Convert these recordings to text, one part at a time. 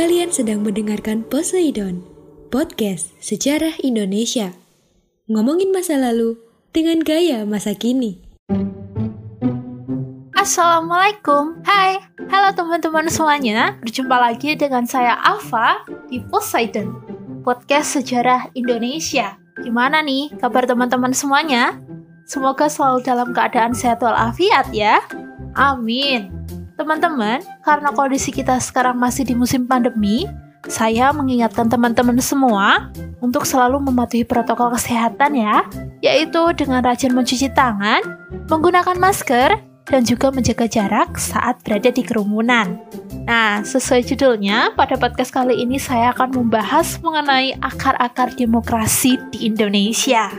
Kalian sedang mendengarkan Poseidon, podcast sejarah Indonesia. Ngomongin masa lalu dengan gaya masa kini. Assalamualaikum, hai, halo teman-teman semuanya Berjumpa lagi dengan saya Alfa di Poseidon Podcast Sejarah Indonesia Gimana nih kabar teman-teman semuanya? Semoga selalu dalam keadaan sehat walafiat ya Amin Teman-teman, karena kondisi kita sekarang masih di musim pandemi saya mengingatkan teman-teman semua untuk selalu mematuhi protokol kesehatan ya, yaitu dengan rajin mencuci tangan, menggunakan masker, dan juga menjaga jarak saat berada di kerumunan. Nah, sesuai judulnya, pada podcast kali ini saya akan membahas mengenai akar-akar demokrasi di Indonesia.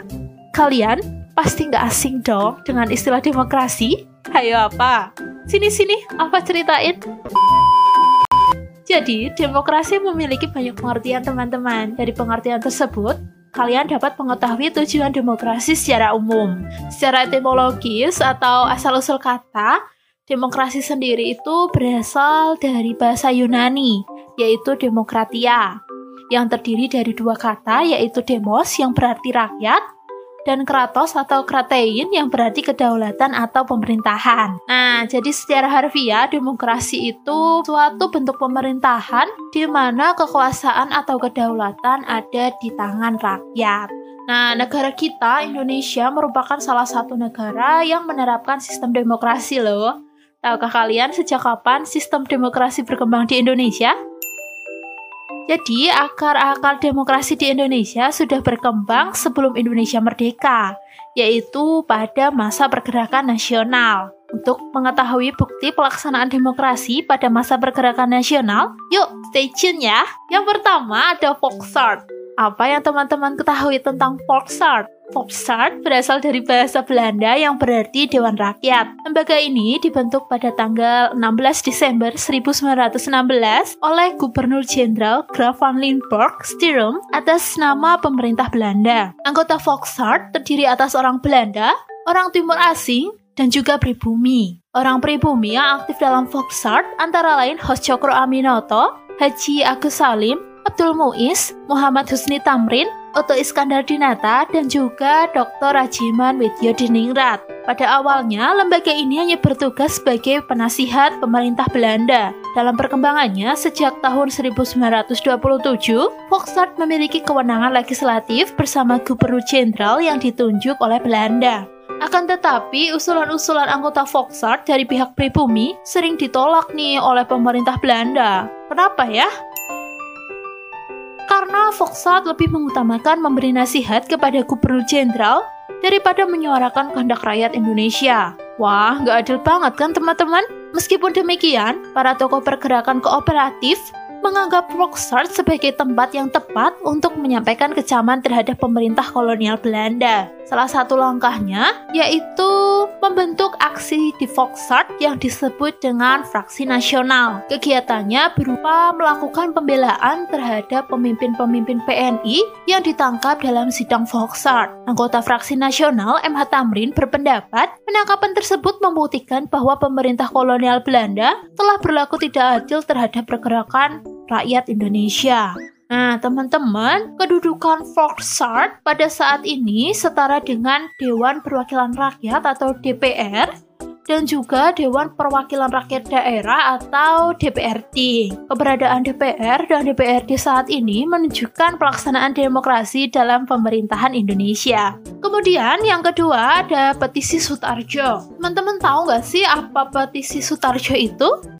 Kalian pasti nggak asing dong dengan istilah demokrasi? Hayo apa? Sini-sini, apa ceritain? Jadi, demokrasi memiliki banyak pengertian teman-teman. Dari pengertian tersebut, kalian dapat mengetahui tujuan demokrasi secara umum. Secara etimologis atau asal-usul kata, demokrasi sendiri itu berasal dari bahasa Yunani, yaitu demokratia, yang terdiri dari dua kata, yaitu demos yang berarti rakyat, dan kratos atau kratein yang berarti kedaulatan atau pemerintahan. Nah, jadi secara harfiah demokrasi itu suatu bentuk pemerintahan di mana kekuasaan atau kedaulatan ada di tangan rakyat. Nah, negara kita, Indonesia, merupakan salah satu negara yang menerapkan sistem demokrasi loh. Tahukah kalian sejak kapan sistem demokrasi berkembang di Indonesia? Jadi, akar-akar demokrasi di Indonesia sudah berkembang sebelum Indonesia merdeka, yaitu pada masa pergerakan nasional. Untuk mengetahui bukti pelaksanaan demokrasi pada masa pergerakan nasional, yuk stay tune ya. Yang pertama ada Volksart. Apa yang teman-teman ketahui tentang Volksart? Volksart berasal dari bahasa Belanda yang berarti Dewan Rakyat. Lembaga ini dibentuk pada tanggal 16 Desember 1916 oleh Gubernur Jenderal Graaf van Limburg Stirum atas nama pemerintah Belanda. Anggota Volksart terdiri atas orang Belanda, orang Timur Asing, dan juga pribumi. Orang pribumi yang aktif dalam Volksart antara lain Hos Cokro Aminoto, Haji Agus Salim, Abdul Muiz, Muhammad Husni Tamrin, Oto Iskandar Dinata, dan juga Dr. Rajiman Widyo Diningrat. Pada awalnya, lembaga ini hanya bertugas sebagai penasihat pemerintah Belanda. Dalam perkembangannya, sejak tahun 1927, Volksart memiliki kewenangan legislatif bersama gubernur jenderal yang ditunjuk oleh Belanda. Akan tetapi, usulan-usulan anggota Volksart dari pihak pribumi sering ditolak nih oleh pemerintah Belanda. Kenapa ya? Karena Volkswagen lebih mengutamakan memberi nasihat kepada gubernur jenderal daripada menyuarakan kehendak rakyat Indonesia. Wah, nggak adil banget kan teman-teman? Meskipun demikian, para tokoh pergerakan kooperatif menganggap Volkswagen sebagai tempat yang tepat untuk menyampaikan kecaman terhadap pemerintah kolonial Belanda. Salah satu langkahnya yaitu membentuk aksi di Volkswagen yang disebut dengan Fraksi Nasional. Kegiatannya berupa melakukan pembelaan terhadap pemimpin-pemimpin PNI yang ditangkap dalam sidang Volkswagen. Anggota Fraksi Nasional MH Tamrin berpendapat penangkapan tersebut membuktikan bahwa pemerintah kolonial Belanda telah berlaku tidak adil terhadap pergerakan rakyat Indonesia. Nah, teman-teman, kedudukan Volksart pada saat ini setara dengan Dewan Perwakilan Rakyat atau DPR dan juga Dewan Perwakilan Rakyat Daerah atau DPRD. Keberadaan DPR dan DPRD saat ini menunjukkan pelaksanaan demokrasi dalam pemerintahan Indonesia. Kemudian yang kedua ada petisi Sutarjo. Teman-teman tahu nggak sih apa petisi Sutarjo itu?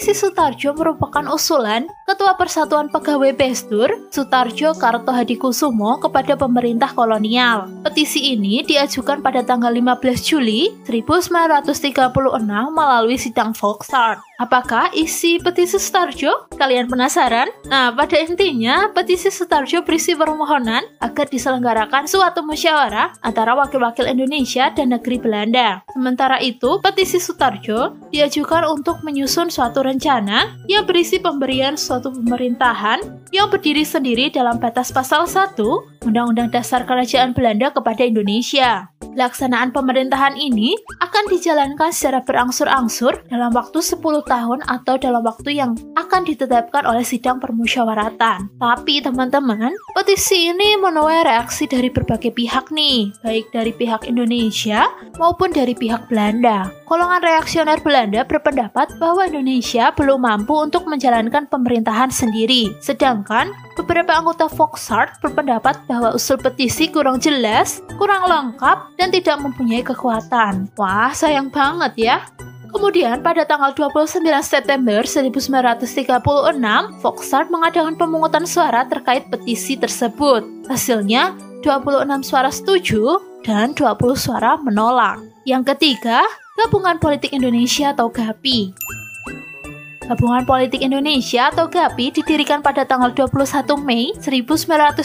Petisi Sutarjo merupakan usulan Ketua Persatuan Pegawai Bestur, Sutarjo Karto Hadikusumo kepada pemerintah kolonial. Petisi ini diajukan pada tanggal 15 Juli 1936 melalui sidang Volksart. Apakah isi petisi Sutarjo? Kalian penasaran? Nah, pada intinya, petisi Sutarjo berisi permohonan agar diselenggarakan suatu musyawarah antara wakil-wakil Indonesia dan negeri Belanda. Sementara itu, petisi Sutarjo diajukan untuk menyusun suatu rencana yang berisi pemberian suatu pemerintahan yang berdiri sendiri dalam batas pasal 1 Undang-Undang Dasar Kerajaan Belanda kepada Indonesia. Pelaksanaan pemerintahan ini akan dijalankan secara berangsur-angsur dalam waktu 10 tahun atau dalam waktu yang akan ditetapkan oleh sidang permusyawaratan. Tapi teman-teman, petisi ini menuai reaksi dari berbagai pihak nih, baik dari pihak Indonesia maupun dari pihak Belanda. Golongan reaksioner Belanda berpendapat bahwa Indonesia belum mampu untuk menjalankan pemerintahan sendiri, sedangkan beberapa anggota Foxart berpendapat bahwa usul petisi kurang jelas, kurang lengkap, dan tidak mempunyai kekuatan. Wah, sayang banget ya. Kemudian pada tanggal 29 September 1936, Foxart mengadakan pemungutan suara terkait petisi tersebut. Hasilnya 26 suara setuju dan 20 suara menolak. Yang ketiga, Gabungan Politik Indonesia atau GAPI. Gabungan Politik Indonesia atau GAPI didirikan pada tanggal 21 Mei 1939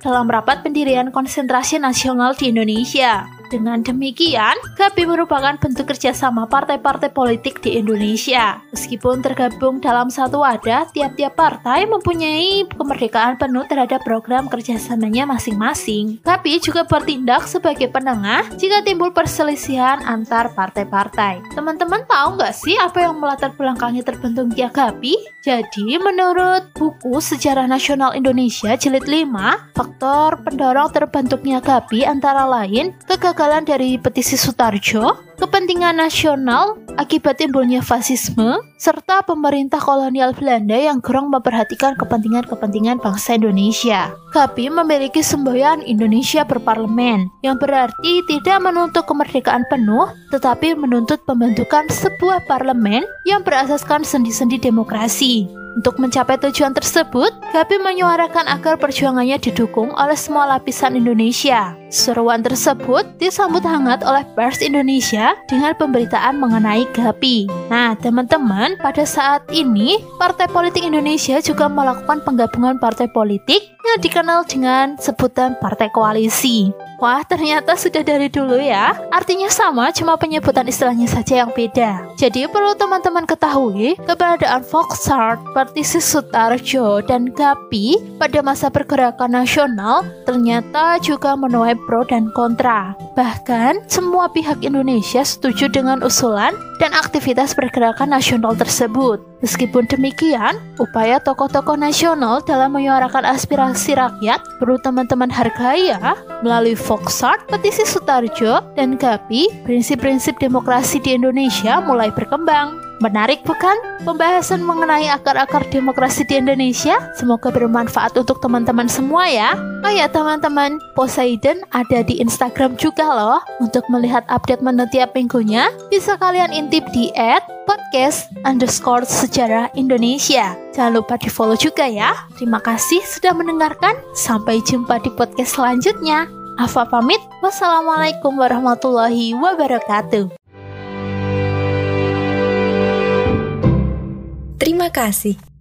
dalam rapat pendirian konsentrasi nasional di Indonesia. Dengan demikian, GAPI merupakan bentuk kerjasama partai-partai politik di Indonesia. Meskipun tergabung dalam satu wadah, tiap-tiap partai mempunyai kemerdekaan penuh terhadap program kerjasamanya masing-masing. GAPI juga bertindak sebagai penengah jika timbul perselisihan antar partai-partai. Teman-teman tahu nggak sih apa yang melatar belakangi terbentuknya GAPI? Jadi, menurut buku Sejarah Nasional Indonesia jilid 5, faktor pendorong terbentuknya GAPI antara lain kegagalan kegagalan dari petisi Sutarjo, kepentingan nasional akibat timbulnya fasisme, serta pemerintah kolonial Belanda yang kurang memperhatikan kepentingan-kepentingan bangsa Indonesia. GAPI memiliki semboyan Indonesia berparlemen, yang berarti tidak menuntut kemerdekaan penuh, tetapi menuntut pembentukan sebuah parlemen yang berasaskan sendi-sendi demokrasi. Untuk mencapai tujuan tersebut, Gabi menyuarakan agar perjuangannya didukung oleh semua lapisan Indonesia. Seruan tersebut disambut hangat oleh pers Indonesia dengan pemberitaan mengenai Gapi. Nah, teman-teman, pada saat ini Partai Politik Indonesia juga melakukan penggabungan partai politik yang dikenal dengan sebutan Partai Koalisi. Wah, ternyata sudah dari dulu ya. Artinya sama, cuma penyebutan istilahnya saja yang beda. Jadi perlu teman-teman ketahui, keberadaan Foxart, Partisi Sutarjo, dan GAPI pada masa pergerakan nasional ternyata juga menuai pro dan kontra. Bahkan, semua pihak Indonesia setuju dengan usulan dan aktivitas pergerakan nasional tersebut. Meskipun demikian, upaya tokoh-tokoh nasional dalam menyuarakan aspirasi rakyat perlu teman-teman hargai ya. Melalui Foxart, Petisi Sutarjo, dan GAPI, prinsip-prinsip demokrasi di Indonesia mulai berkembang. Menarik bukan? Pembahasan mengenai akar-akar demokrasi di Indonesia semoga bermanfaat untuk teman-teman semua ya. Oh ya teman-teman, Poseidon ada di Instagram juga loh. Untuk melihat update menu tiap minggunya, bisa kalian intip di at podcast underscore sejarah Indonesia. Jangan lupa di follow juga ya. Terima kasih sudah mendengarkan. Sampai jumpa di podcast selanjutnya. Afa pamit. Wassalamualaikum warahmatullahi wabarakatuh. Terima kasih.